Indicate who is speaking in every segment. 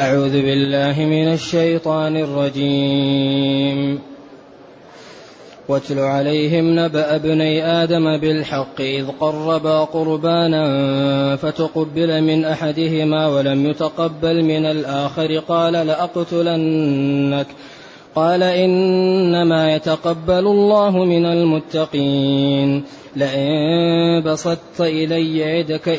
Speaker 1: أعوذ بالله من الشيطان الرجيم. واتل عليهم نبأ ابني آدم بالحق إذ قربا قربانا فتقبل من أحدهما ولم يتقبل من الآخر قال لأقتلنك. قال إنما يتقبل الله من المتقين. لئن بسطت إلي يدك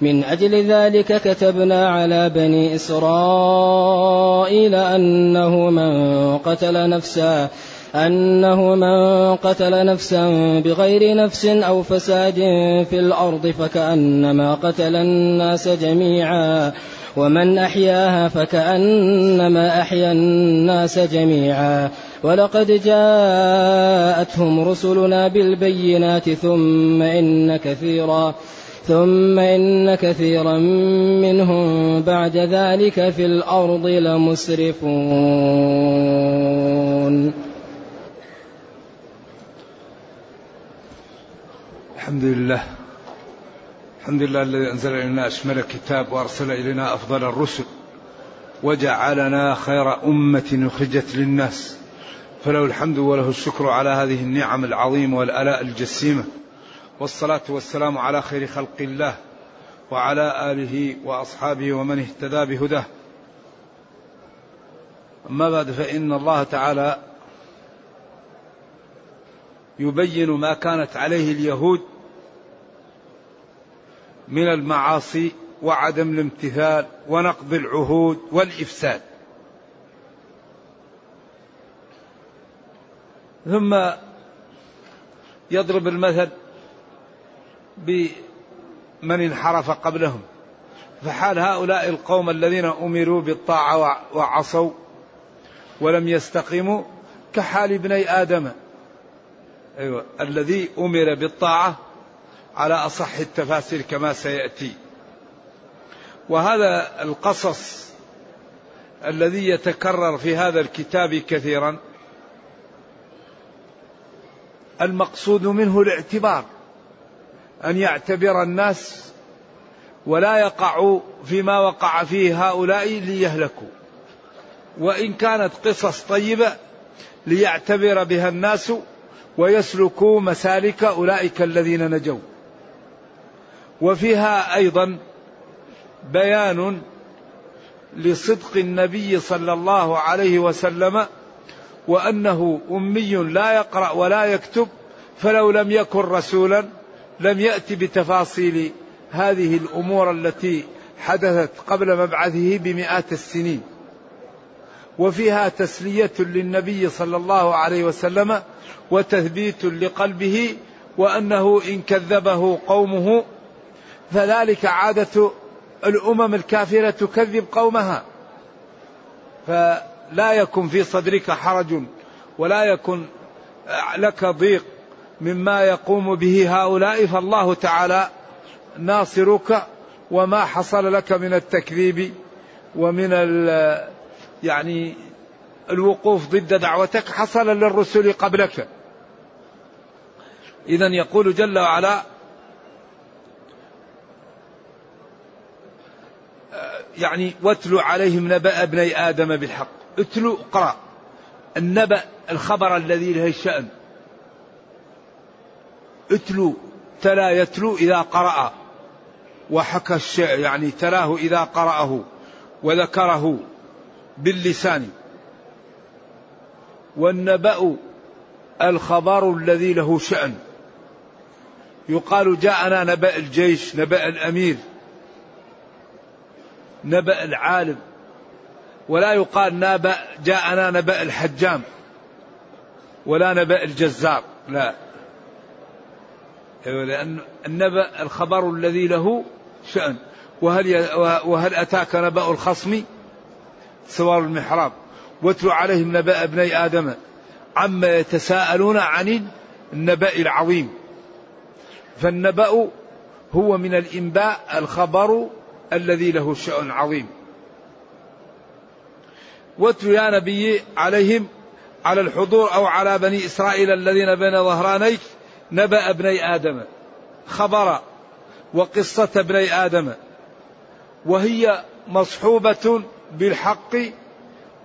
Speaker 1: من أجل ذلك كتبنا على بني إسرائيل أنه من قتل نفسا أنه من قتل نفسا بغير نفس أو فساد في الأرض فكأنما قتل الناس جميعا ومن أحياها فكأنما أحيا الناس جميعا. ولقد جاءتهم رسلنا بالبينات ثم إن كثيرا ثم إن كثيرا منهم بعد ذلك في الأرض لمسرفون.
Speaker 2: الحمد لله الحمد لله الذي أنزل إلينا أشمل الكتاب وأرسل إلينا أفضل الرسل. وجعلنا خير أمة أخرجت للناس. فله الحمد وله الشكر على هذه النعم العظيمة والآلاء الجسيمة. والصلاة والسلام على خير خلق الله وعلى آله وأصحابه ومن اهتدى بهداه. أما بعد فإن الله تعالى يبين ما كانت عليه اليهود من المعاصي وعدم الامتثال ونقض العهود والإفساد. ثم يضرب المثل بمن انحرف قبلهم. فحال هؤلاء القوم الذين أمروا بالطاعة وعصوا ولم يستقيموا كحال ابني آدم. أيوه. الذي أمر بالطاعة على أصح التفاسير كما سيأتي. وهذا القصص الذي يتكرر في هذا الكتاب كثيرا المقصود منه الاعتبار. أن يعتبر الناس ولا يقعوا فيما وقع فيه هؤلاء ليهلكوا. وإن كانت قصص طيبة ليعتبر بها الناس ويسلكوا مسالك أولئك الذين نجوا. وفيها أيضا بيان لصدق النبي صلى الله عليه وسلم وأنه أمي لا يقرأ ولا يكتب فلو لم يكن رسولا لم يأتي بتفاصيل هذه الأمور التي حدثت قبل مبعثه بمئات السنين. وفيها تسلية للنبي صلى الله عليه وسلم وتثبيت لقلبه وأنه إن كذبه قومه فذلك عادة الأمم الكافرة تكذب قومها. فلا يكن في صدرك حرج ولا يكن لك ضيق. مما يقوم به هؤلاء فالله تعالى ناصرك وما حصل لك من التكذيب ومن يعني الوقوف ضد دعوتك حصل للرسل قبلك. إذا يقول جل وعلا يعني واتلوا عليهم نبأ ابني آدم بالحق. اتلوا اقرأ النبأ الخبر الذي له الشأن. اتلو تلا يتلو إذا قرأ. وحكى الشيء يعني تلاه إذا قرأه وذكره باللسان. والنبأ الخبر الذي له شأن. يقال جاءنا نبأ الجيش نبأ الأمير نبأ العالم. ولا يقال نبأ جاءنا نبأ الحجام ولا نبأ الجزار لا. لأن النبأ الخبر الذي له شأن. وهل وهل أتاك نبأ الخصم؟ سوار المحراب. واتل عليهم نبأ ابني آدم. عما يتساءلون عن النبأ العظيم. فالنبأ هو من الإنباء الخبر الذي له شأن عظيم. واتل يا نبي عليهم على الحضور أو على بني إسرائيل الذين بين ظهرانيك نبأ ابني آدم خبر وقصة ابني آدم وهي مصحوبة بالحق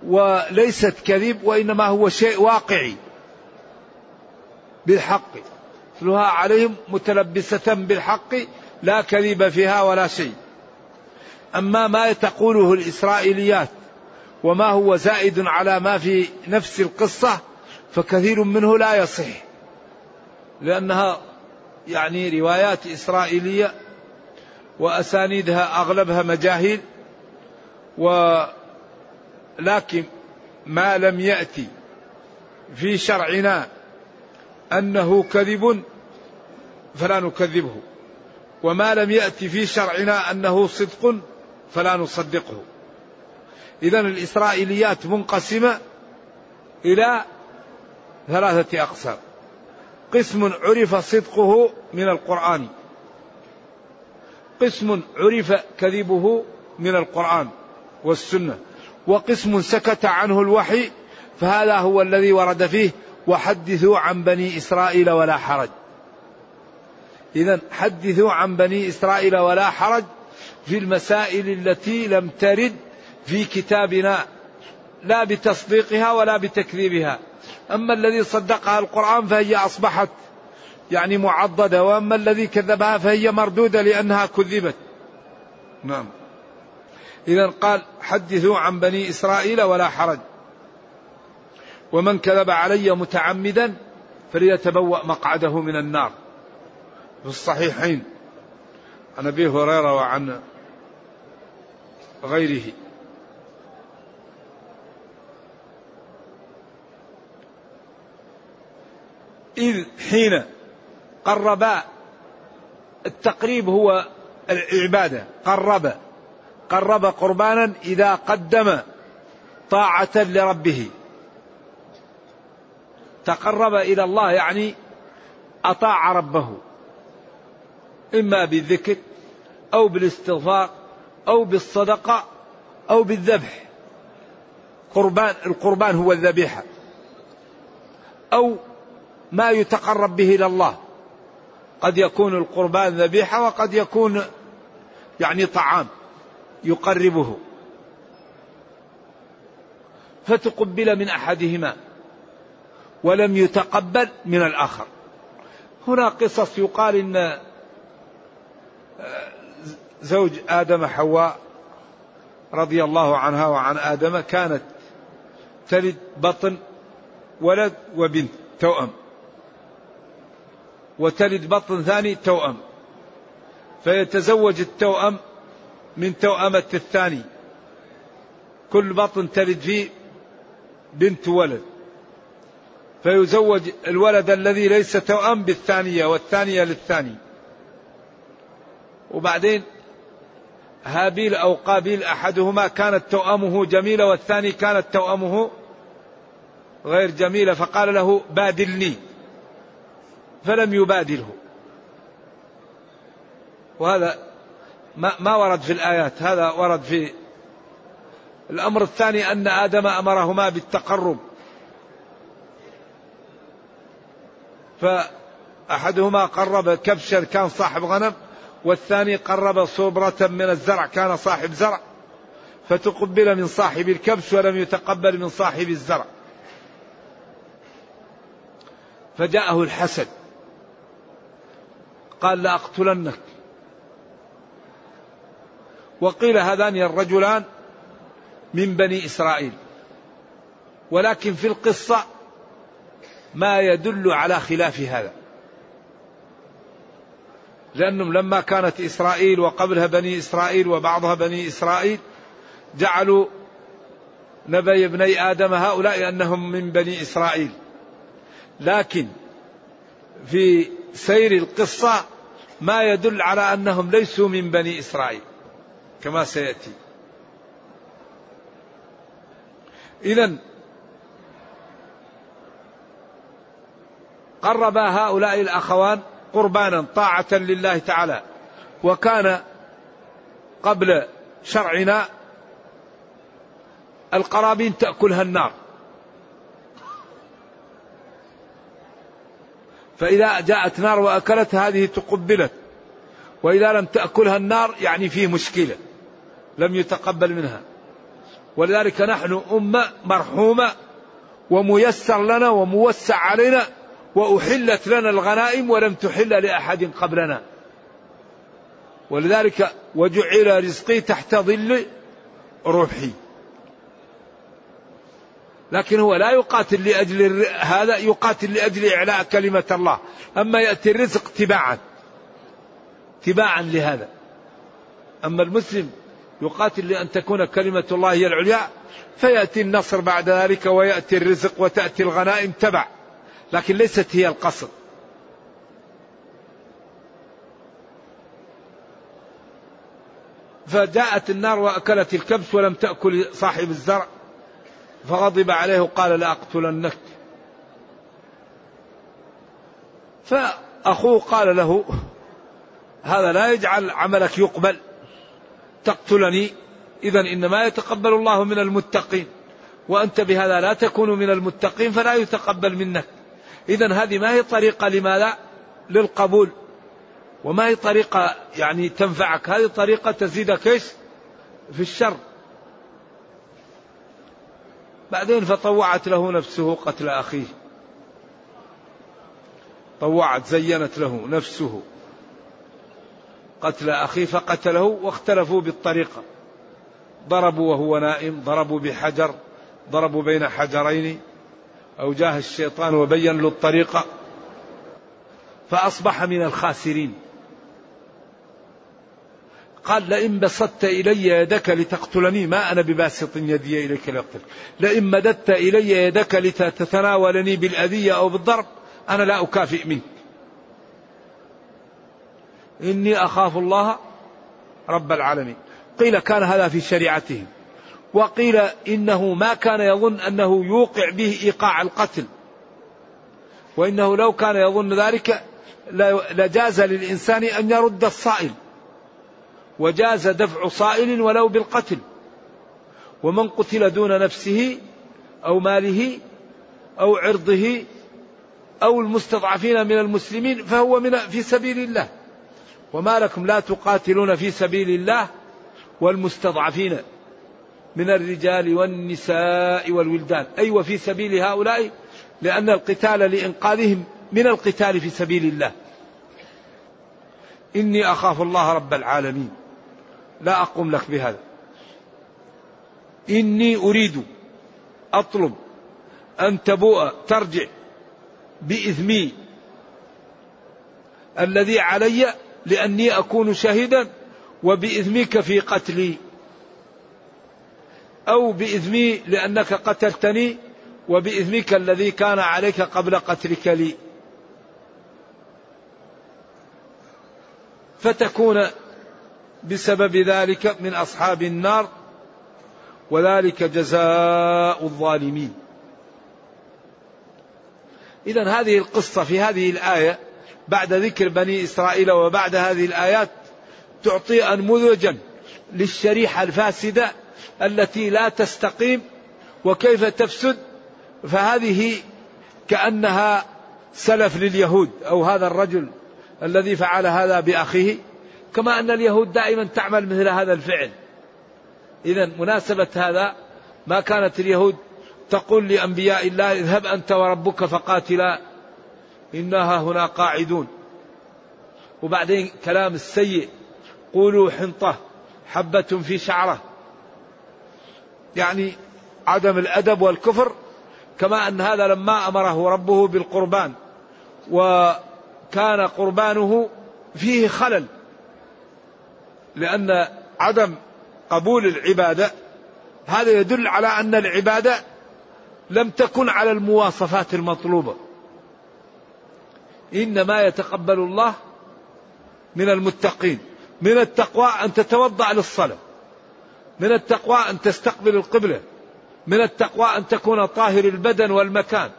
Speaker 2: وليست كذب وإنما هو شيء واقعي بالحق. مثلها عليهم متلبسة بالحق لا كذب فيها ولا شيء. أما ما تقوله الإسرائيليات وما هو زائد على ما في نفس القصة فكثير منه لا يصح. لأنها يعني روايات إسرائيلية وأسانيدها أغلبها مجاهيل ولكن ما لم يأتي في شرعنا أنه كذب فلا نكذبه. وما لم يأتي في شرعنا أنه صدق فلا نصدقه. إذا الإسرائيليات منقسمة إلى ثلاثة أقسام. قسم عرف صدقه من القرآن. قسم عرف كذبه من القرآن والسنة. وقسم سكت عنه الوحي فهذا هو الذي ورد فيه وحدثوا عن بني إسرائيل ولا حرج. إذا حدثوا عن بني إسرائيل ولا حرج في المسائل التي لم ترد في كتابنا لا بتصديقها ولا بتكذيبها. أما الذي صدقها القرآن فهي أصبحت يعني معضدة وأما الذي كذبها فهي مردودة لأنها كذبت. نعم. إذا قال حدثوا عن بني إسرائيل ولا حرج. ومن كذب علي متعمدا فليتبوأ مقعده من النار. في الصحيحين. عن أبي هريرة وعن غيره. إذ حين قربا التقريب هو العبادة. قرب. قرب قربانا إذا قدم طاعة لربه. تقرب إلى الله يعني أطاع ربه. إما بالذكر أو بالاستغفار أو بالصدقة أو بالذبح. قربان القربان هو الذبيحة. أو ما يتقرب به إلى الله. قد يكون القربان ذبيحة وقد يكون يعني طعام يقربه. فتقبل من أحدهما ولم يتقبل من الآخر. هنا قصص يقال إن آه، زوج آدم حواء رضي الله عنها وعن آدم كانت تلد بطن ولد وبنت توأم. وتلد بطن ثاني توأم. فيتزوج التوأم من توأمة الثاني. كل بطن تلد فيه بنت ولد. فيزوج الولد الذي ليس توأم بالثانية والثانية للثاني. وبعدين هابيل أو قابيل أحدهما كانت توأمه جميلة والثاني كانت توأمه غير جميلة فقال له بادلني. فلم يبادله. وهذا ما, ما ورد في الآيات هذا ورد في الأمر الثاني أن آدم أمرهما بالتقرب. فأحدهما قرب كبشا كان صاحب غنم والثاني قرب صبرة من الزرع كان صاحب زرع. فتقبل من صاحب الكبش ولم يتقبل من صاحب الزرع. فجاءه الحسد. قال لأقتلنك وقيل هذان الرجلان من بني إسرائيل. ولكن في القصة ما يدل على خلاف هذا. لأنهم لما كانت إسرائيل وقبلها بني إسرائيل وبعضها بني إسرائيل جعلوا نبي ابني آدم هؤلاء أنهم من بني إسرائيل. لكن في سير القصة ما يدل على أنهم ليسوا من بني إسرائيل كما سيأتي. إذا قرب هؤلاء الأخوان قربانا طاعة لله تعالى. وكان قبل شرعنا القرابين تأكلها النار. فإذا جاءت نار وأكلت هذه تقبلت. وإذا لم تأكلها النار يعني فيه مشكلة لم يتقبل منها. ولذلك نحن أمة مرحومة وميسر لنا وموسع علينا وأحلت لنا الغنائم ولم تحل لأحد قبلنا. ولذلك وجعل رزقي تحت ظل روحي. لكن هو لا يقاتل لأجل هذا يقاتل لأجل إعلاء كلمة الله. أما يأتي الرزق تباعا تباعا لهذا. أما المسلم يقاتل لأن تكون كلمة الله هي العليا فيأتي النصر بعد ذلك ويأتي الرزق وتأتي الغنائم تبع. لكن ليست هي القصد. فجاءت النار وأكلت الكبس ولم تأكل صاحب الزرع. فغضب عليه وقال لأقتلنك فأخوه قال له هذا لا يجعل عملك يقبل. تقتلني. إذا إنما يتقبل الله من المتقين. وأنت بهذا لا تكون من المتقين فلا يتقبل منك. إذا هذه ما هي طريقة لماذا؟ للقبول. وما هي طريقة يعني تنفعك؟ هذه طريقة تزيدك إيش؟ في الشر. بعدين فطوعت له نفسه قتل أخيه. طوعت زينت له نفسه. قتل أخيه فقتله واختلفوا بالطريقة. ضربوا وهو نائم ضربوا بحجر ضربوا بين حجرين. أو جاه الشيطان وبين له الطريقة. فأصبح من الخاسرين. قال لئن بسطت إلي يدك لتقتلني. ما أنا بباسط يدي إليك لأقتلك. لئن مددت إلي يدك لتتناولني بالأذية أو بالضرب أنا لا أكافئ منك. إني أخاف الله رب العالمين. قيل كان هذا في شريعتهم. وقيل إنه ما كان يظن أنه يوقع به إيقاع القتل. وإنه لو كان يظن ذلك لجاز للإنسان أن يرد الصائل. وجاز دفع صائل ولو بالقتل. ومن قتل دون نفسه أو ماله أو عرضه أو المستضعفين من المسلمين فهو من في سبيل الله. وما لكم لا تقاتلون في سبيل الله والمستضعفين من الرجال والنساء والولدان. أي وفي سبيل هؤلاء؟ لأن القتال لإنقاذهم من القتال في سبيل الله. إني أخاف الله رب العالمين. لا أقوم لك بهذا. إني أريد أطلب أن تبوء ترجع بإثمي الذي علي لأني أكون شهيدا وبإثمك في قتلي. أو بإثمي لأنك قتلتني وبإثمك الذي كان عليك قبل قتلك لي. فتكون بسبب ذلك من أصحاب النار وذلك جزاء الظالمين. إذا هذه القصة في هذه الآية بعد ذكر بني إسرائيل وبعد هذه الآيات تعطي أنموذجا للشريحة الفاسدة التي لا تستقيم وكيف تفسد فهذه كأنها سلف لليهود أو هذا الرجل الذي فعل هذا بأخيه. كما أن اليهود دائما تعمل مثل هذا الفعل. إذا مناسبة هذا ما كانت اليهود تقول لأنبياء الله اذهب أنت وربك فقاتلا إنها هنا قاعدون. وبعدين كلام السيء قولوا حنطة حبة في شعرة. يعني عدم الأدب والكفر كما أن هذا لما أمره ربه بالقربان وكان قربانه فيه خلل. لأن عدم قبول العبادة هذا يدل على أن العبادة لم تكن على المواصفات المطلوبة. إنما يتقبل الله من المتقين من التقوى أن تتوضأ للصلاة من التقوى أن تستقبل القبلة من التقوى أن تكون طاهر البدن والمكان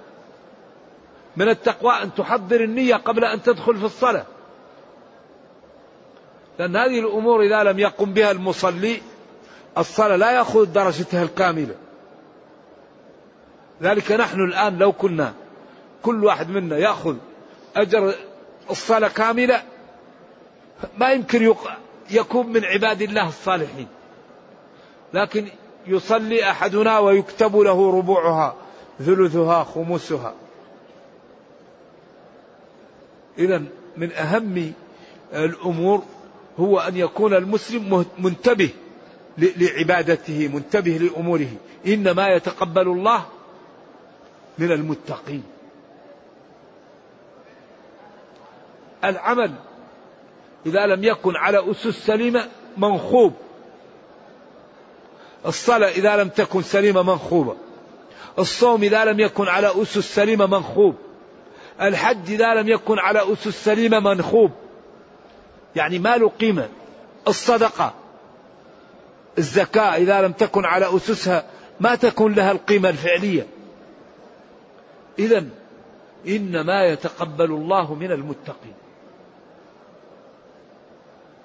Speaker 2: من التقوى أن تحضر النية قبل أن تدخل في الصلاة. لأن هذه الأمور إذا لم يقم بها المصلي الصلاة لا يأخذ درجتها الكاملة. ذلك نحن الآن لو كنا كل واحد منا يأخذ أجر الصلاة كاملة ما يمكن يكون من عباد الله الصالحين. لكن يصلي أحدنا ويكتب له ربوعها ثلثها خمسها. إذا من أهم الأمور هو أن يكون المسلم منتبه لعبادته منتبه لأموره. إنما يتقبل الله من المتقين. العمل إذا لم يكن على أسس سليمة منخوب. الصلاة إذا لم تكن سليمة منخوبة. الصوم إذا لم يكن على أسس سليمة منخوب. الحج إذا لم يكن على أسس سليمة منخوب. يعني ما له قيمة الصدقة الزكاة إذا لم تكن على أسسها ما تكون لها القيمة الفعلية. إذا إنما يتقبل الله من المتقين.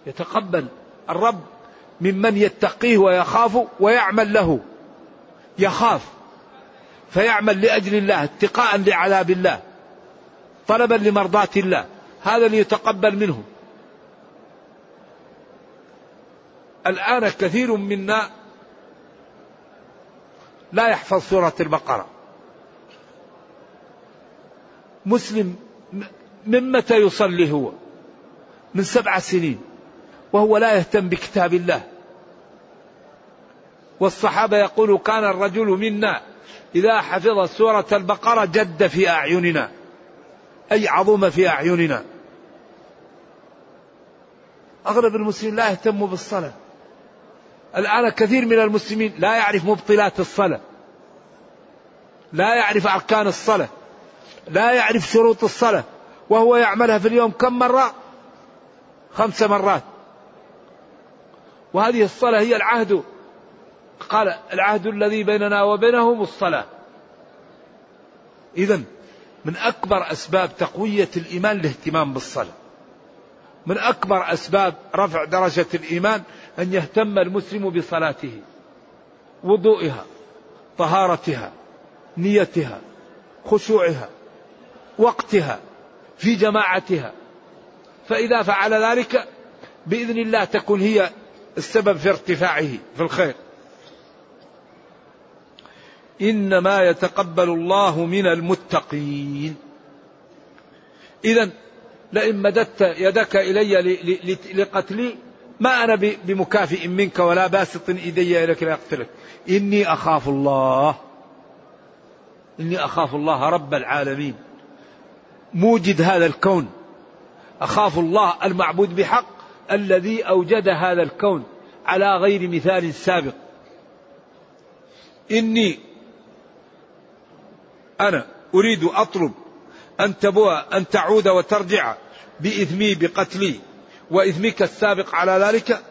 Speaker 2: يتقبل الرب ممن يتقيه ويخاف ويعمل له. يخاف فيعمل لأجل الله اتقاء لعذاب الله طلبا لمرضاة الله. هذا اللي يتقبل منه. الآن كثير منا لا يحفظ سورة البقرة. مسلم من متى يصلي هو؟ من سبع سنين وهو لا يهتم بكتاب الله. والصحابة يقول كان الرجل منا إذا حفظ سورة البقرة جد في أعيننا أي عظم في أعيننا. أغلب المسلمين لا يهتموا بالصلاة. الآن كثير من المسلمين لا يعرف مبطلات الصلاة. لا يعرف أركان الصلاة. لا يعرف شروط الصلاة. وهو يعملها في اليوم كم مرة؟ خمس مرات. وهذه الصلاة هي العهد. قال العهد الذي بيننا وبينهم الصلاة. إذا من أكبر أسباب تقوية الإيمان الاهتمام بالصلاة. من أكبر أسباب رفع درجة الإيمان أن يهتم المسلم بصلاته وضوئها طهارتها نيتها خشوعها وقتها في جماعتها. فإذا فعل ذلك بإذن الله تكون هي السبب في ارتفاعه في الخير. إنما يتقبل الله من المتقين. إذا لئن مددت يدك إلي لقتلي ما أنا بمكافئ منك ولا باسط إيدي إليك لأقتلك إني أخاف الله. إني أخاف الله رب العالمين. موجد هذا الكون. أخاف الله المعبود بحق الذي أوجد هذا الكون على غير مثال سابق. إني أنا أريد أطلب أن تبوء أن تعود وترجع بإثمي بقتلي. وإثمك السابق على ذلك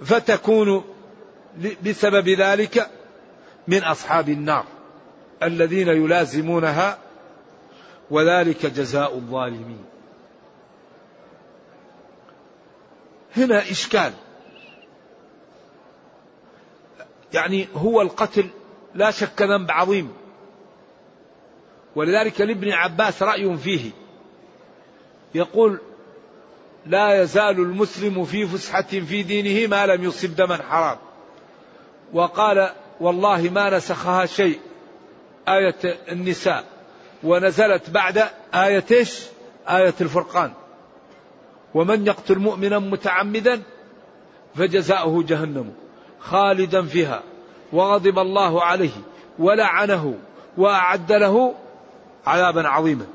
Speaker 2: فتكون بسبب ذلك من أصحاب النار الذين يلازمونها وذلك جزاء الظالمين. هنا إشكال. يعني هو القتل لا شك ذنب عظيم. ولذلك لابن عباس رأي فيه. يقول لا يزال المسلم في فسحة في دينه ما لم يصب دما حرام. وقال والله ما نسخها شيء. آية النساء. ونزلت بعد آية إيش؟ آية الفرقان. ومن يقتل مؤمنا متعمدا فجزاؤه جهنم خالدا فيها. وغضب الله عليه ولعنه وأعد له عذابا عظيما.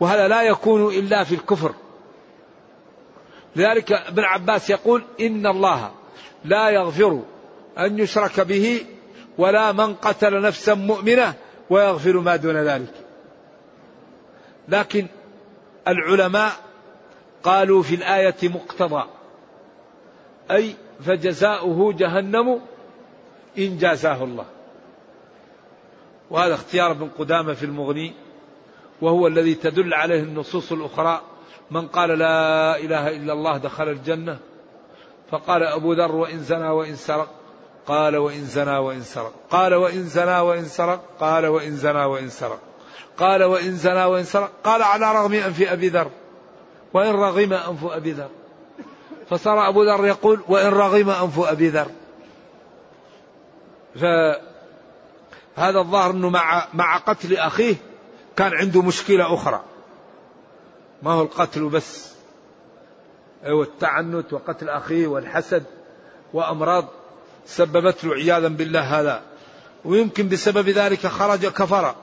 Speaker 2: وهذا لا يكون إلا في الكفر. لذلك ابن عباس يقول إن الله لا يغفر أن يشرك به ولا من قتل نفسا مؤمنة ويغفر ما دون ذلك. لكن العلماء قالوا في الآية مقتضى أي فجزاؤه جهنم إن جازاه الله. وهذا اختيار ابن قدامة في المغني وهو الذي تدل عليه النصوص الأخرى من قال لا إله إلا الله دخل الجنة؟ فقال أبو ذر وإن زنى وإن سرق. قال وإن زنى وإن سرق. قال وإن زنى وإن سرق. قال وإن زنى وإن سرق. قال وإن زنى وإن سرق. قال على رغم أنف أبي ذر. وإن رغم أنف أبي ذر. فصار أبو ذر يقول وإن رغم أنف أبي ذر. فهذا الظاهر أنه مع, مع قتل أخيه كان عنده مشكلة أخرى. ما هو القتل بس أيوة التعنت وقتل أخيه والحسد وأمراض سببت له عياذا بالله هذا ويمكن بسبب ذلك خرج كفر.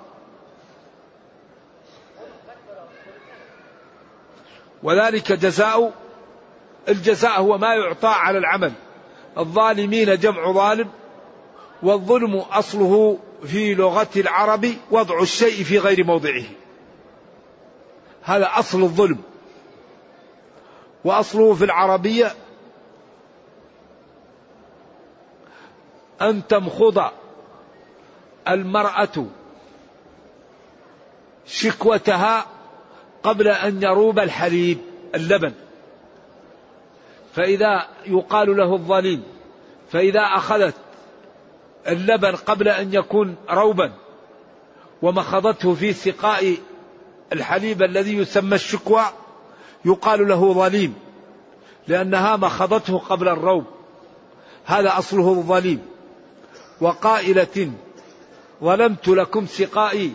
Speaker 2: وذلك جزاء الجزاء هو ما يعطى على العمل الظالمين جمع ظالم والظلم أصله في لغة العرب وضع الشيء في غير موضعه. هذا أصل الظلم. وأصله في العربية أن تمخض المرأة شكوتها قبل أن يروب الحليب اللبن. فإذا يقال له الظليم فإذا أخذت اللبن قبل أن يكون روبا ومخضته في سقاء الحليب الذي يسمى الشكوى يقال له ظليم لأنها مخضته قبل الروب. هذا أصله الظليم. وقائلة ظلمت لكم سقائي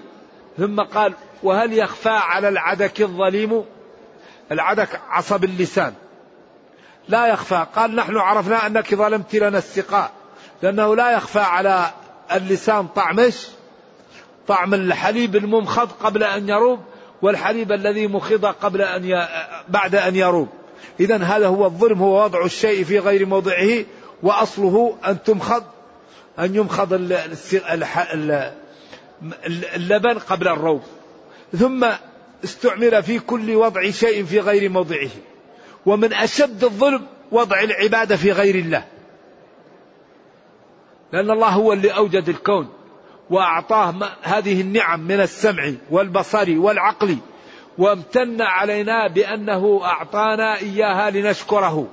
Speaker 2: ثم قال وهل يخفى على العدك الظليم؟ العدك عصب اللسان. لا يخفى قال نحن عرفنا أنك ظلمت لنا السقاء لأنه لا يخفى على اللسان طعمش طعم الحليب الممخض قبل أن يروب. والحليب الذي مخض قبل أن ي... بعد أن يروب إذا هذا هو الظلم هو وضع الشيء في غير موضعه وأصله أن تمخض أن يمخض اللبن قبل الروب ثم استعمل في كل وضع شيء في غير موضعه. ومن أشد الظلم وضع العبادة في غير الله. لأن الله هو اللي أوجد الكون. وأعطاه هذه النعم من السمع والبصر والعقل. وامتن علينا بأنه أعطانا إياها لنشكره.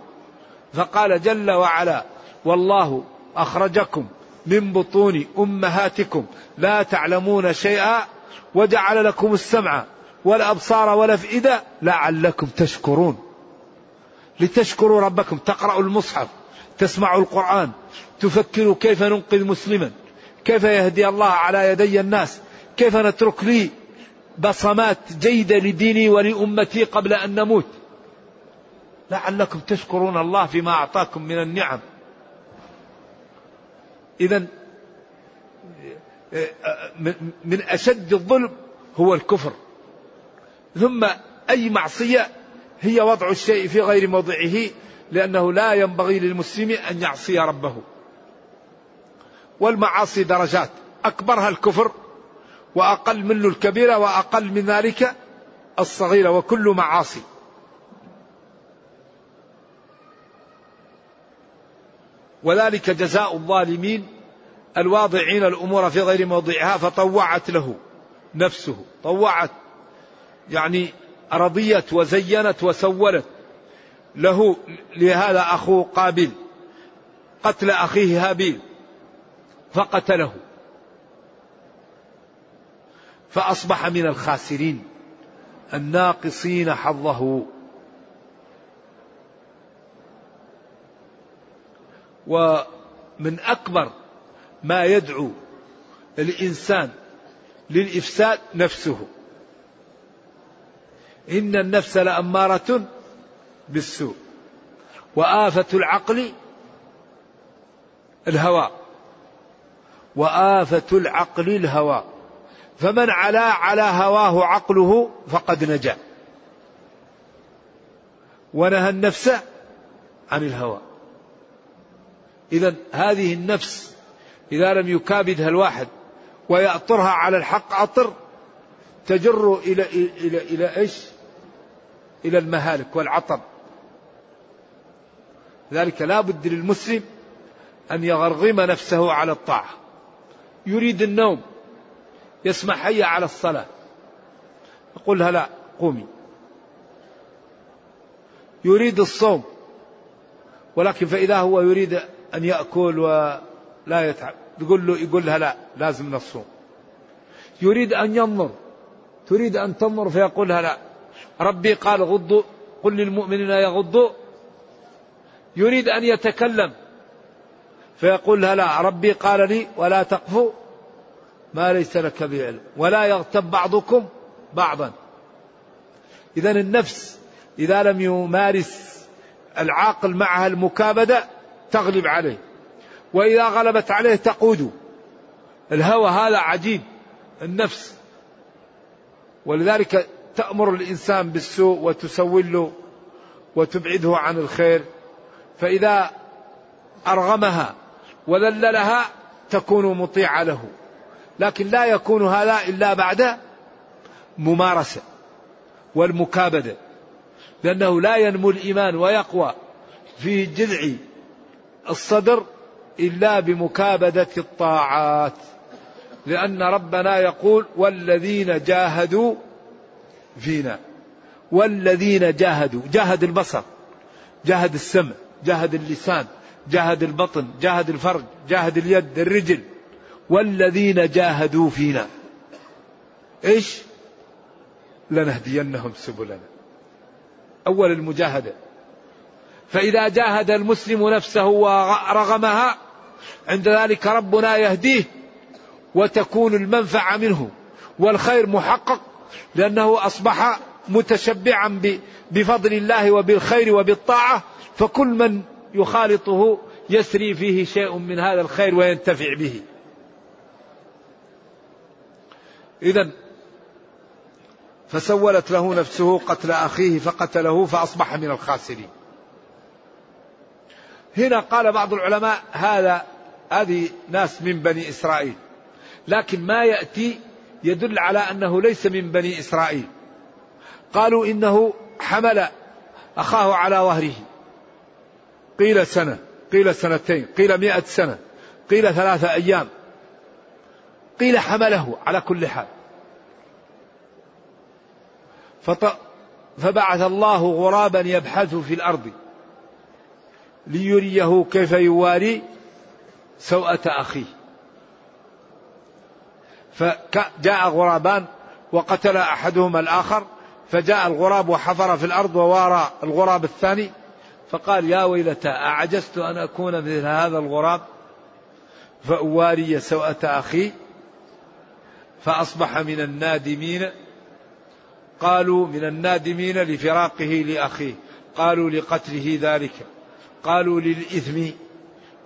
Speaker 2: فقال جل وعلا والله أخرجكم من بطون أمهاتكم. لا تعلمون شيئا وجعل لكم السمع والأبصار والأفئدة لعلكم تشكرون. لتشكروا ربكم. تقرأوا المصحف تسمعوا القرآن تفكروا كيف ننقذ مسلما. كيف يهدي الله على يدي الناس؟ كيف نترك لي بصمات جيدة لديني ولأمتي قبل أن نموت؟ لعلكم تشكرون الله فيما أعطاكم من النعم. إذا من أشد الظلم هو الكفر. ثم أي معصية هي وضع الشيء في غير موضعه لأنه لا ينبغي للمسلم أن يعصي ربه. والمعاصي درجات. أكبرها الكفر وأقل منه الكبيرة وأقل من ذلك الصغيرة وكل معاصي. وذلك جزاء الظالمين الواضعين الأمور في غير موضعها فطوعت له نفسه. طوعت. يعني رضيت وزينت وسولت له لهذا أخوه قابل قتل أخيه هابيل. فقتله. فأصبح من الخاسرين الناقصين حظه. ومن أكبر ما يدعو الإنسان للإفساد نفسه. إن النفس لأمارة بالسوء وآفة العقل الهوى. وآفة العقل الهوى. فمن علا على هواه عقله فقد نجا. ونهى النفس عن الهوى. إذا هذه النفس إذا لم يكابدها الواحد ويأطرها على الحق أطر تجر إلى إلى إلى إيش؟ إلى المهالك والعطب. ذلك لا بد للمسلم أن يغرغم نفسه على الطاعة. يريد النوم يسمع حي على الصلاة. يقول لها لا قومي. يريد الصوم ولكن فإذا هو يريد أن يأكل ولا يتعب يقول له يقول لها لا لازم نصوم. يريد أن ينظر تريد أن تنظر فيقول لها لا. ربي قال غضوا قل للمؤمنين يغضوا. يريد أن يتكلم فيقول لها لا ربي قال لي ولا تقف ما ليس لك بعلم ولا يغتب بعضكم بعضا. إذا النفس إذا لم يمارس العاقل معها المكابدة تغلب عليه وإذا غلبت عليه تقود. الهوى هذا عجيب النفس. ولذلك تأمر الإنسان بالسوء وتسول له وتبعده عن الخير فإذا أرغمها وذللها تكون مطيعة له. لكن لا يكون هذا إلا بعد ممارسة والمكابدة. لأنه لا ينمو الإيمان ويقوى في جذع الصدر إلا بمكابدة الطاعات. لأن ربنا يقول والذين جاهدوا فينا. والذين جاهدوا. جاهد البصر جاهد السمع جاهد اللسان. جاهد البطن جاهد الفرج جاهد اليد الرجل. والذين جاهدوا فينا. إيش؟ لنهدينهم سبلنا. أول المجاهدة. فإذا جاهد المسلم نفسه ورغمها عند ذلك ربنا يهديه وتكون المنفعة منه والخير محقق لأنه أصبح متشبعا بفضل الله وبالخير وبالطاعة. فكل من يخالطه يسري فيه شيء من هذا الخير وينتفع به. إذا فسولت له نفسه قتل أخيه فقتله فأصبح من الخاسرين. هنا قال بعض العلماء هذا هذه ناس من بني إسرائيل لكن ما يأتي يدل على أنه ليس من بني إسرائيل. قالوا إنه حمل أخاه على ظهره. قيل سنة قيل سنتين قيل مئة سنة قيل ثلاثة أيام. قيل حمله على كل حال. فط... فبعث الله غرابا يبحث في الأرض ليريه كيف يواري سوءة أخيه. فجاء غرابان وقتل أحدهما الآخر فجاء الغراب وحفر في الأرض ووارى الغراب الثاني فقال يا ويلتى أعجزت أن أكون مثل هذا الغراب؟ فأواري سوءة أخي فأصبح من النادمين قالوا من النادمين لفراقه لأخيه قالوا لقتله ذلك قالوا للإثم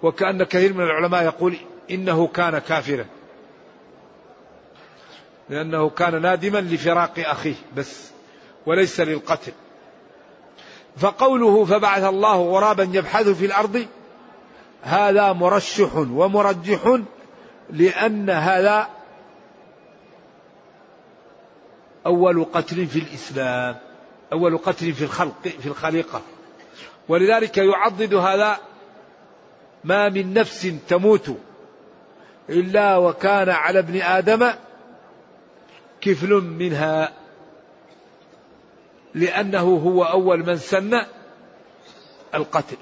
Speaker 2: وكأن كثير من العلماء يقول إنه كان كافرا. لأنه كان نادما لفراق أخيه بس وليس للقتل. فقوله فبعث الله غرابا يبحث في الأرض هذا مرشح ومرجح لأن هذا أول قتل في الإسلام أول قتل في الخلق في الخليقة. ولذلك يعضد هذا ما من نفس تموت إلا وكان على ابن آدم كفل منها. لأنه هو أول من سن القتل.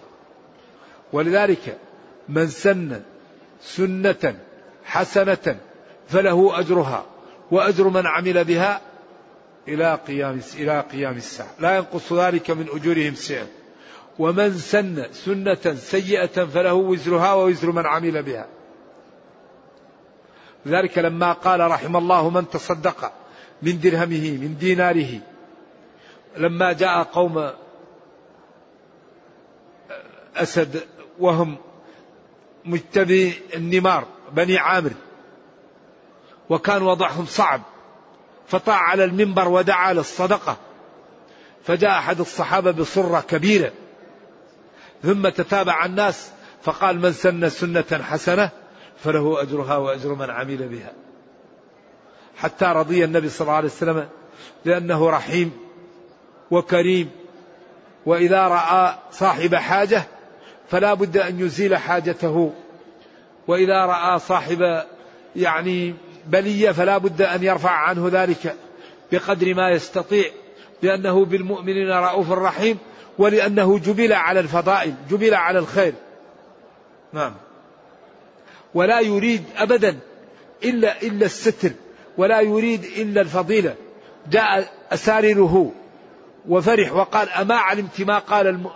Speaker 2: ولذلك من سن سنة حسنة فله أجرها وأجر من عمل بها إلى قيام إلى قيام الساعة. لا ينقص ذلك من أجورهم شيئا. ومن سن سنة سيئة فله وزرها ووزر من عمل بها. لذلك لما قال رحم الله من تصدق من درهمه من ديناره لما جاء قوم أسد وهم مجتبي النمار بني عامر. وكان وضعهم صعب. فطاع على المنبر ودعا للصدقة. فجاء أحد الصحابة بصرة كبيرة. ثم تتابع الناس فقال من سن سنة حسنة فله أجرها وأجر من عمل بها. حتى رضي النبي صلى الله عليه وسلم لأنه رحيم. وكريم. وإذا رأى صاحب حاجة فلا بد أن يزيل حاجته. وإذا رأى صاحب يعني بلية فلا بد أن يرفع عنه ذلك بقدر ما يستطيع لأنه بالمؤمنين رؤوف رحيم ولأنه جبل على الفضائل جبل على الخير. نعم. ولا يريد أبدا إلا إلا الستر ولا يريد إلا الفضيلة. جاء أسارره وفرح وقال أما علمت ما قال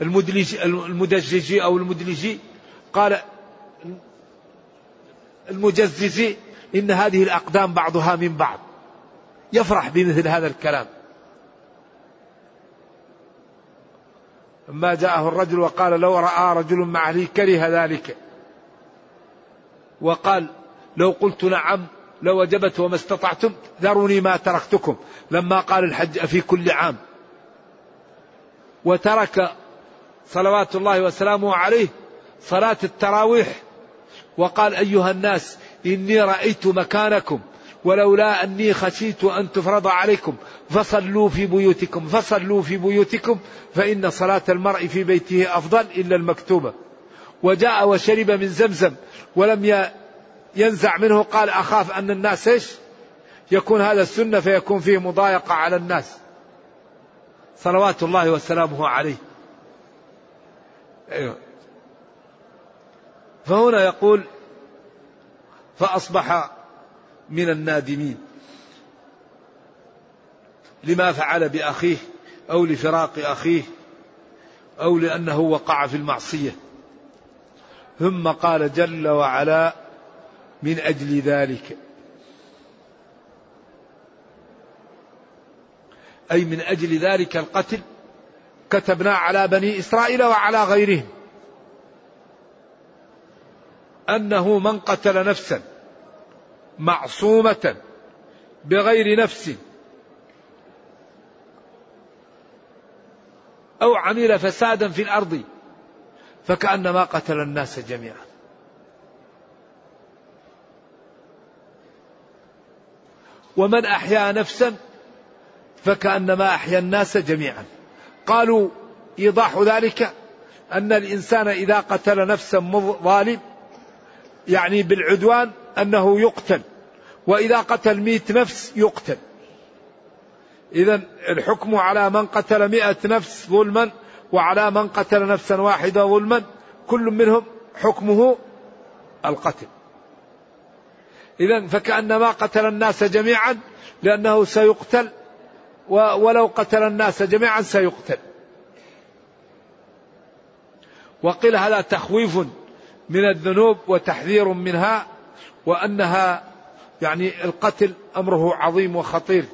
Speaker 2: المدلج المدججي أو المدلجي قال المجززي إن هذه الأقدام بعضها من بعض. يفرح بمثل هذا الكلام. لما جاءه الرجل وقال لو رأى رجل مع أهلي كره ذلك. وقال لو قلت نعم لوجبت وما استطعتم ذروني ما تركتكم. لما قال الحج في كل عام. وترك صلوات الله وسلامه عليه صلاة التراويح. وقال أيها الناس إني رأيت مكانكم ولولا أني خشيت أن تفرض عليكم فصلوا في بيوتكم فصلوا في بيوتكم فإن صلاة المرء في بيته أفضل إلا المكتوبة. وجاء وشرب من زمزم ولم ينزع منه قال أخاف أن الناس إيش؟ يكون هذا السنة فيكون فيه مضايقة على الناس. صلوات الله وسلامه عليه. أيوه. فهنا يقول فأصبح من النادمين. لما فعل بأخيه أو لفراق أخيه أو لأنه وقع في المعصية. ثم قال جل وعلا من أجل ذلك. أي من أجل ذلك القتل كتبنا على بني إسرائيل وعلى غيرهم أنه من قتل نفسا معصومة بغير نفس أو عمل فسادا في الأرض فكأنما قتل الناس جميعا. ومن أحيا نفسا فكأنما أحيا الناس جميعا. قالوا إيضاح ذلك أن الإنسان إذا قتل نفسا ظالم يعني بالعدوان أنه يقتل وإذا قتل مئة نفس يقتل. إذا الحكم على من قتل مئة نفس ظلما وعلى من قتل نفسا واحدة ظلما كل منهم حكمه القتل. إذا فكأنما قتل الناس جميعا لأنه سيقتل ولو قتل الناس جميعا سيقتل. وقيل هذا تخويف من الذنوب وتحذير منها وأنها يعني القتل أمره عظيم وخطير.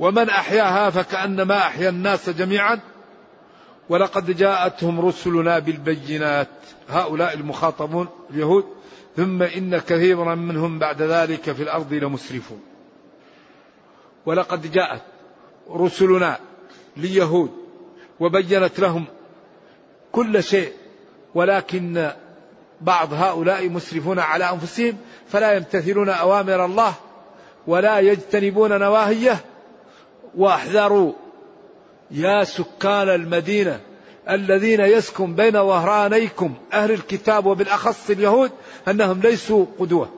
Speaker 2: ومن أحياها فكأنما أحيا الناس جميعا ولقد جاءتهم رسلنا بالبينات. هؤلاء المخاطبون اليهود ثم إن كثيرا منهم بعد ذلك في الأرض لمسرفون. ولقد جاءت رسلنا ليهود وبينت لهم كل شيء ولكن بعض هؤلاء مسرفون على أنفسهم فلا يمتثلون أوامر الله ولا يجتنبون نواهيه وأحذروا يا سكان المدينة الذين يسكن بين ظهرانيكم أهل الكتاب وبالأخص اليهود أنهم ليسوا قدوة.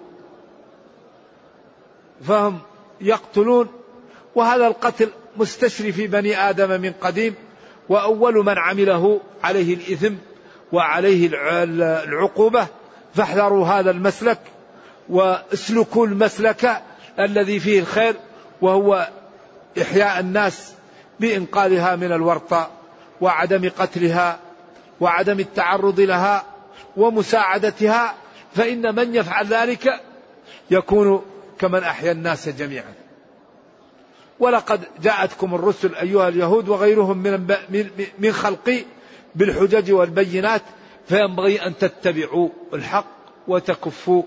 Speaker 2: فهم يقتلون وهذا القتل مستشري في بني آدم من قديم وأول من عمله عليه الإثم وعليه العقوبة. فاحذروا هذا المسلك واسلكوا المسلك الذي فيه الخير وهو إحياء الناس بإنقاذها من الورطة وعدم قتلها وعدم التعرض لها ومساعدتها فإن من يفعل ذلك يكون كمن أحيا الناس جميعا. ولقد جاءتكم الرسل أيها اليهود وغيرهم من من خلقي بالحجج والبينات فينبغي أن تتبعوا الحق وتكفوا.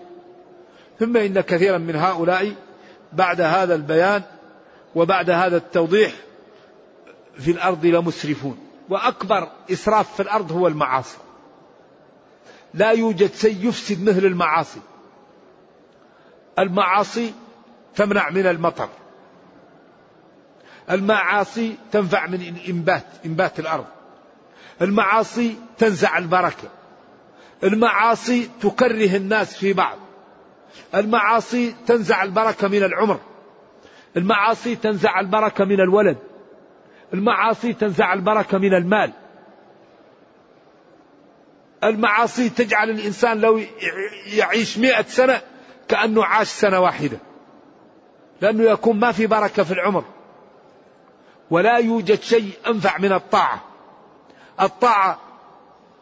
Speaker 2: ثم إن كثيرا من هؤلاء بعد هذا البيان وبعد هذا التوضيح في الأرض لمسرفون وأكبر إسراف في الأرض هو المعاصي. لا يوجد شيء يفسد مثل المعاصي. المعاصي تمنع من المطر. المعاصي تنفع من الإنبات إنبات الأرض. المعاصي تنزع البركة. المعاصي تكره الناس في بعض. المعاصي تنزع البركة من العمر. المعاصي تنزع البركة من الولد. المعاصي تنزع البركة من المال. المعاصي تجعل الإنسان لو يعيش مئة سنة كأنه عاش سنة واحدة. لأنه يكون ما في بركة في العمر. ولا يوجد شيء أنفع من الطاعة. الطاعة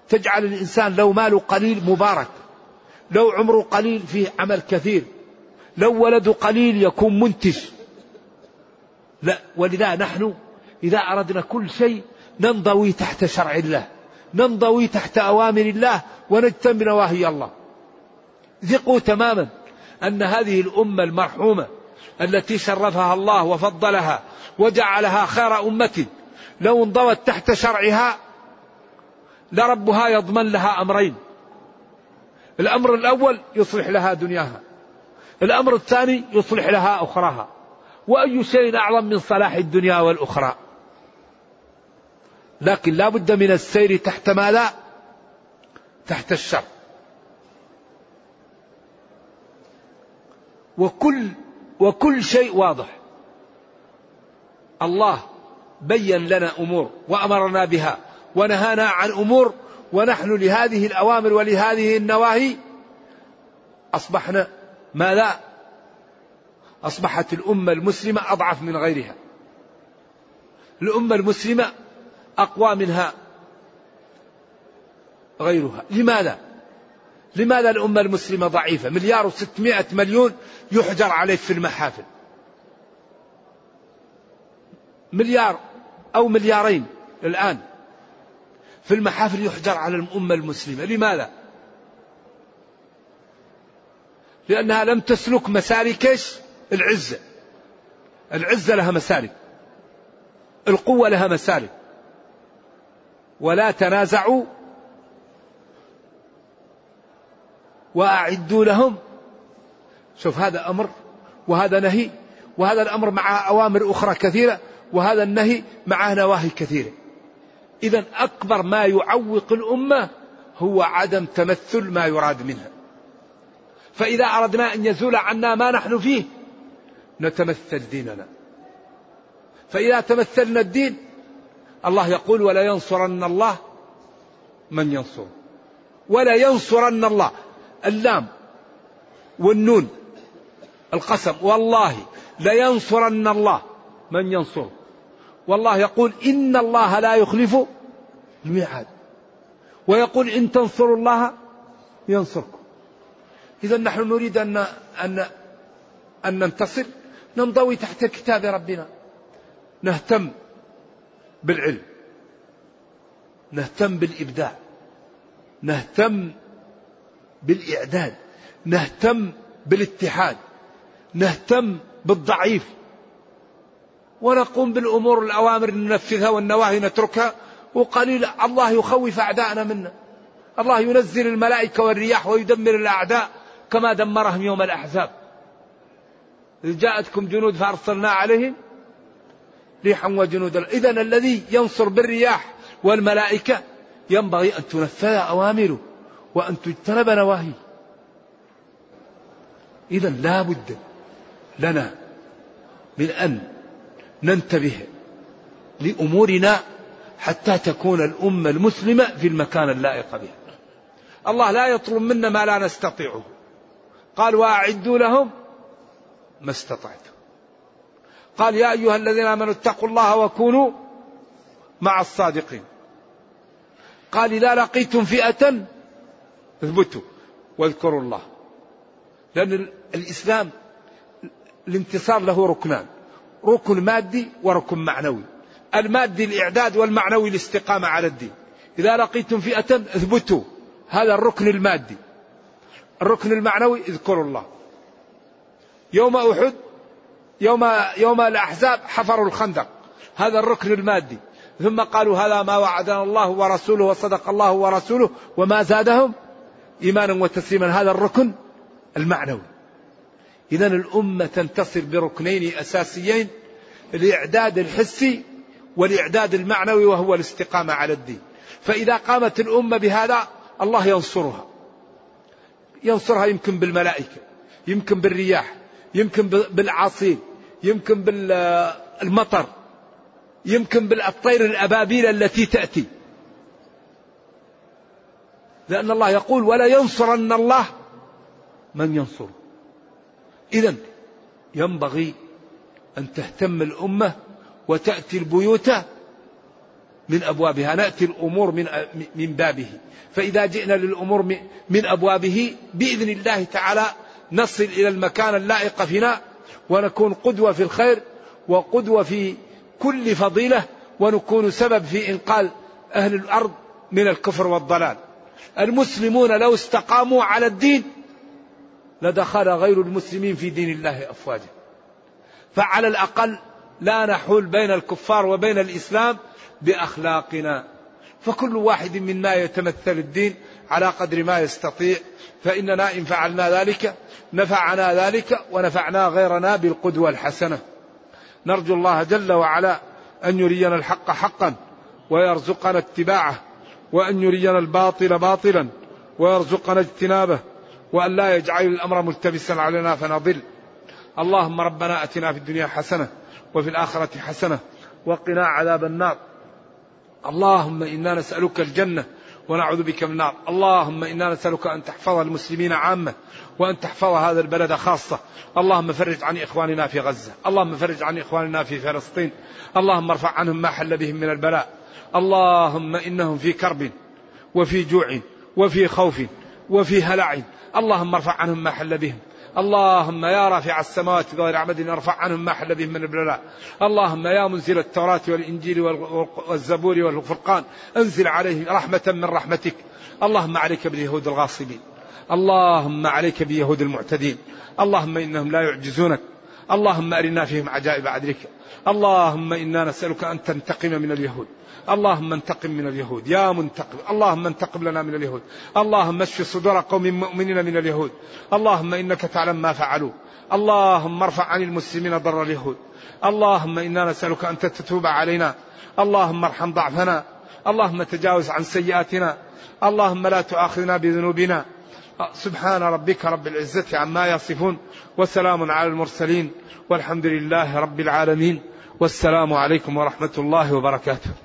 Speaker 2: تجعل الإنسان لو ماله قليل مبارك. لو عمره قليل فيه عمل كثير. لو ولده قليل يكون منتج. لا ولذا نحن إذا أردنا كل شيء ننضوي تحت شرع الله ننضوي تحت أوامر الله ونجتنب نواهي الله. ثقوا تماما أن هذه الأمة المرحومة التي شرفها الله وفضلها وجعلها خير أمة لو انضوت تحت شرعها لربها يضمن لها أمرين. الأمر الأول يصلح لها دنياها. الأمر الثاني يصلح لها أخراها. وأي شيء أعظم من صلاح الدنيا والأخرى. لكن لا بد من السير تحت ماذا تحت الشر. وكل وكل شيء واضح. الله بين لنا أمور وأمرنا بها ونهانا عن أمور ونحن لهذه الأوامر ولهذه النواهي. أصبحنا ما لا؟ أصبحت الأمة المسلمة أضعف من غيرها. الأمة المسلمة أقوى منها غيرها. لماذا؟ لماذا الأمة المسلمة ضعيفة؟ مليار وستمائة مليون يحجر عليه في المحافل. مليار أو مليارين الآن في المحافل يحجر على الأمة المسلمة. لماذا؟ لأنها لم تسلك مسالك العزة. العزة لها مسالك. القوة لها مسالك. ولا تنازعوا وأعدوا لهم. شوف هذا أمر وهذا نهي وهذا الأمر مع أوامر أخرى كثيرة وهذا النهي معه نواهي كثيرة. إذا أكبر ما يعوق الأمة هو عدم تمثل ما يراد منها. فإذا أردنا أن يزول عنا ما نحن فيه نتمثل ديننا. فإذا تمثلنا الدين الله يقول ولا ينصرن الله من ينصر. ولا ينصرن الله. اللام والنون القسم. والله لينصرن الله من ينصر. والله يقول إن الله لا يخلف الميعاد. ويقول إن تنصروا الله ينصركم. إذا نحن نريد أن أن أن ننتصر. ننضوي تحت كتاب ربنا. نهتم بالعلم. نهتم بالإبداع. نهتم بالإعداد. نهتم بالاتحاد. نهتم بالضعيف. ونقوم بالأمور الأوامر ننفذها والنواهي نتركها. وقليل الله يخوف أعداءنا منا. الله ينزل الملائكة والرياح ويدمر الأعداء كما دمرهم يوم الأحزاب. إذ جاءتكم جنود فأرسلنا عليهم ريحا وجنودا. إذا الذي ينصر بالرياح والملائكة ينبغي أن تنفذ أوامره وأن تجتنب نواهيه. إذا لا بد لنا من أن ننتبه لأمورنا حتى تكون الأمة المسلمة في المكان اللائق بها. الله لا يطلب منا ما لا نستطيعه. قال وأعدوا لهم ما استطعتم. قال يا أيها الذين آمنوا اتقوا الله وكونوا مع الصادقين. قال إذا لقيتم فئة اثبتوا واذكروا الله. لأن الإسلام الانتصار له ركنان ركن مادي وركن معنوي. المادي الإعداد والمعنوي الاستقامة على الدين. إذا لقيتم فئة اثبتوا هذا الركن المادي. الركن المعنوي اذكروا الله. يوم أحد يوم يوم الأحزاب حفروا الخندق. هذا الركن المادي. ثم قالوا هذا ما وعدنا الله ورسوله وصدق الله ورسوله وما زادهم إيمانا وتسليما. هذا الركن المعنوي. إذا الأمة تنتصر بركنين أساسيين الإعداد الحسي والإعداد المعنوي وهو الاستقامة على الدين. فإذا قامت الأمة بهذا الله ينصرها. ينصرها يمكن بالملائكة يمكن بالرياح يمكن بالعاصين. يمكن بالمطر يمكن بالطير الأبابيل التي تأتي. لأن الله يقول ولا ينصرن الله من ينصره إذا ينبغي أن تهتم الأمة وتأتي البيوت من أبوابها نأتي الأمور من من بابه. فإذا جئنا للأمور من أبوابه بإذن الله تعالى نصل إلى المكان اللائق فينا. ونكون قدوة في الخير وقدوة في كل فضيلة ونكون سبب في إنقاذ أهل الأرض من الكفر والضلال. المسلمون لو استقاموا على الدين لدخل غير المسلمين في دين الله أفواجا. فعلى الأقل لا نحول بين الكفار وبين الإسلام بأخلاقنا. فكل واحد منا يتمثل الدين على قدر ما يستطيع فإننا إن فعلنا ذلك نفعنا ذلك ونفعنا غيرنا بالقدوة الحسنة. نرجو الله جل وعلا أن يرينا الحق حقا ويرزقنا اتباعه وأن يرينا الباطل باطلا ويرزقنا اجتنابه وأن لا يجعل الأمر ملتبسا علينا فنضل. اللهم ربنا أتنا في الدنيا حسنة وفي الآخرة حسنة وقنا عذاب النار. اللهم إنا نسألك الجنة ونعوذ بك من النار. اللهم إنا نسألك أن تحفظ المسلمين عامة وأن تحفظ هذا البلد خاصة. اللهم فرج عن إخواننا في غزة. اللهم فرج عن إخواننا في فلسطين. اللهم ارفع عنهم ما حل بهم من البلاء. اللهم إنهم في كرب وفي جوع وفي خوف وفي هلع. اللهم ارفع عنهم ما حل بهم. اللهم يا رافع السماوات بغير عمد ارفع عنهم ما حل بهم من البلاء. اللهم يا منزل التوراة والإنجيل والزبور والفرقان. أنزل عليهم رحمة من رحمتك. اللهم عليك باليهود الغاصبين. اللهم عليك بيهود المعتدين. اللهم إنهم لا يعجزونك. اللهم أرنا فيهم عجائب عدلك. اللهم إنا نسألك أن تنتقم من اليهود. اللهم انتقم من اليهود. يا منتقم. اللهم انتقم لنا من اليهود. اللهم اشف صدور قوم مؤمنين من اليهود. اللهم إنك تعلم ما فعلوا. اللهم ارفع عن المسلمين ضر اليهود. اللهم إنا نسألك أن تتوب علينا. اللهم ارحم ضعفنا. اللهم تجاوز عن سيئاتنا. اللهم لا تؤاخذنا بذنوبنا. سبحان ربك رب العزة عما يصفون. وسلام على المرسلين. والحمد لله رب العالمين. والسلام عليكم ورحمة الله وبركاته.